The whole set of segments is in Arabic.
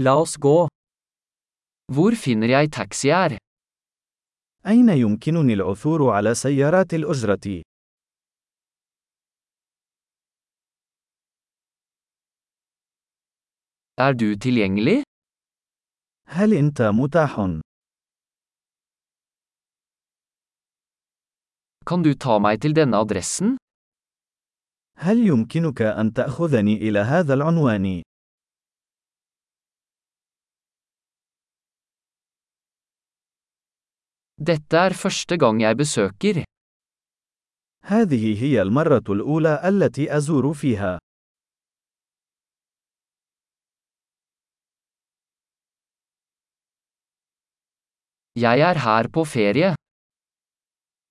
La oss gå. Hvor finner jeg taxier? أين يمكنني العثور على سيارات الأجرة؟ Er du tilgjengelig? هل أنت متاح؟ Kan du ta meg til denne adressen? هل يمكنك أن تأخذني إلى هذا العنوان؟ Dette er første gang jeg besøker. هذه هي المرة الأولى التي أزور فيها. Jeg er her på ferie.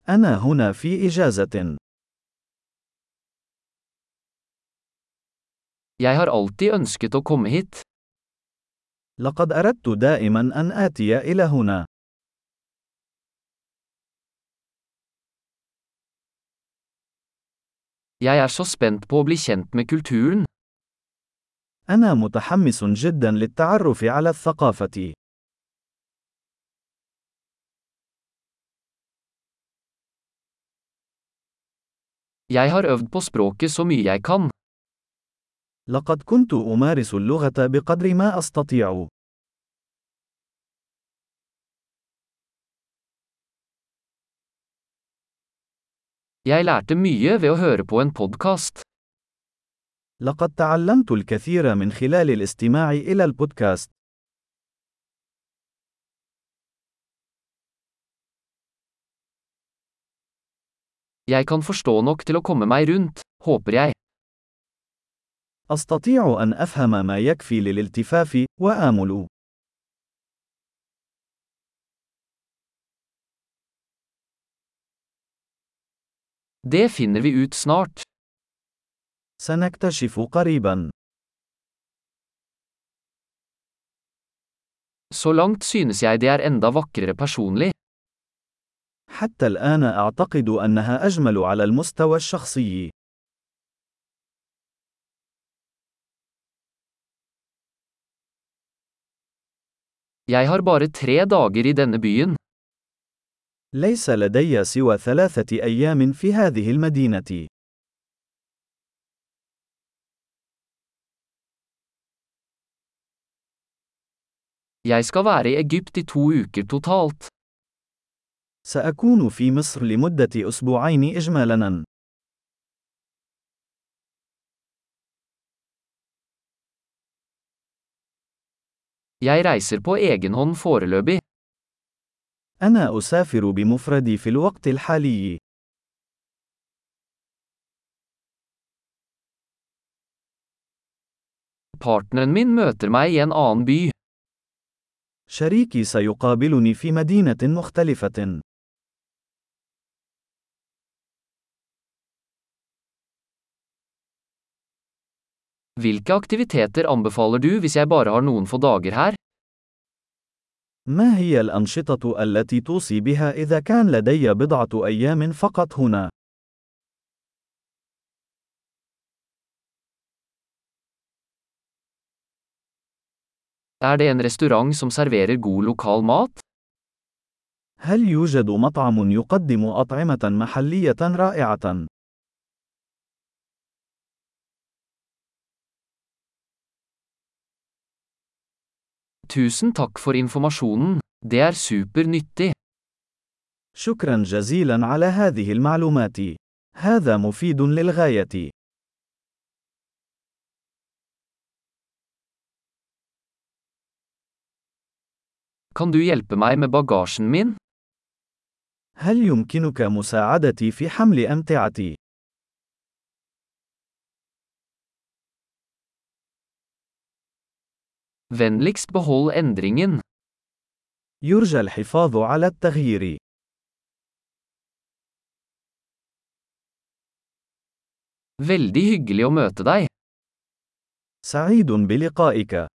أنا هنا في إجازة. Jeg har alltid ønsket å komme hit. لقد أردت دائما أن آتي إلى هنا. Jeg er så spent på å bli kjent med kulturen. أنا متحمس جدا للتعرف على الثقافة. Jeg har øvd på språket så mye jeg kan. لقد كنت أمارس اللغة بقدر ما أستطيع. Jeg lærte mye ved å høre på en podkast. لقد تعلمت الكثير من خلال الاستماع إلى البودكاست. Jeg kan forstå nok til å komme meg rundt, håper jeg. أستطيع أن أفهم ما يكفي للالتفاف، وآمل. Det finner vi ut snart. سنكتشف قريبا. Så langt synes jeg det er enda vakrere personlig. حتى الآن أعتقد أنها أجمل على المستوى الشخصي. Jeg har bare tre dager i denne byen. ليس لدي سوى ثلاثة أيام في هذه المدينة. Jeg skal være i Egypt i to uker totalt. سأكون في مصر لمدة أسبوعين إجمالاً. Jeg reiser på egen hånd foreløpig. أنا أسافر بمفردي في الوقت الحالي. Partneren min møter meg i en annen by. شريكي سيقابلني في مدينة مختلفة. Hvilke aktiviteter anbefaler du hvis jeg bare har noen få dager her? ما هي الأنشطة التي توصي بها إذا كان لدي بضعة أيام فقط هنا؟ Er det en restaurant som serverer god lokal mat? هل يوجد مطعم يقدم أطعمة محلية رائعة؟ Tusen takk for informasjonen. Det er super nyttig. شكرا جزيلا على هذه المعلومات. هذا مفيد للغاية. Kan du hjelpe meg med bagasjen min? هل يمكنك مساعدتي في حمل أمتعتي؟ Vennligst behold endringen. يرجى الحفاظ على التغيير. Veldig hyggelig å møte deg. سعيد بلقائك.